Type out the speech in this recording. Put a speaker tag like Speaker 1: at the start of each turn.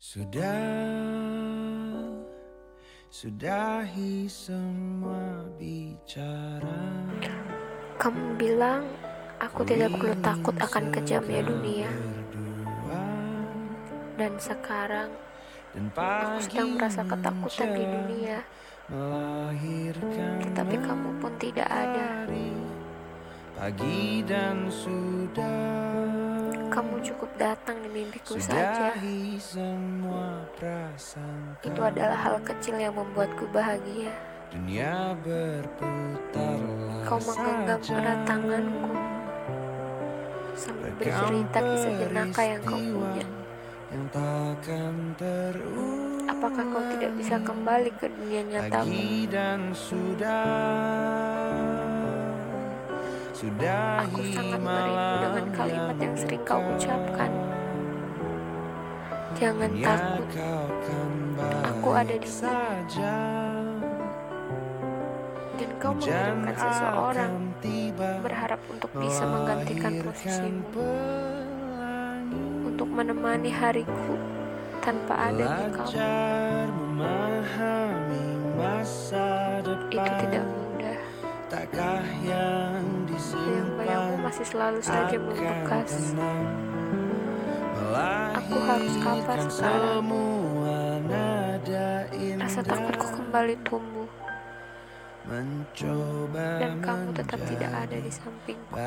Speaker 1: Sudah, sudahi semua bicara.
Speaker 2: Kamu bilang aku tidak perlu takut akan kejamnya dunia. Dan sekarang aku sedang merasa ketakutan di dunia. Tetapi kamu pun tidak ada.
Speaker 1: Pagi dan sudah
Speaker 2: kamu cukup datang di mimpiku saja. Itu adalah hal kecil yang membuatku bahagia.
Speaker 1: Dunia berputar
Speaker 2: Kau menggenggam erat tanganku sambil bercerita kisah jenaka yang kau punya.
Speaker 1: Yang takkan terulang
Speaker 2: Apakah kau tidak bisa kembali ke dunia nyatamu? Aku sangat merindu yang sering kau ucapkan. Jangan takut, aku ada di sini. Dan kau membutuhkan seseorang berharap untuk bisa menggantikan posisimu. Untuk menemani hariku tanpa ada di kamu. Masih selalu saja membekas. Aku harus kabar sekarang. Rasa takutku kembali tumbuh. Dan kamu tetap tidak ada di sampingku.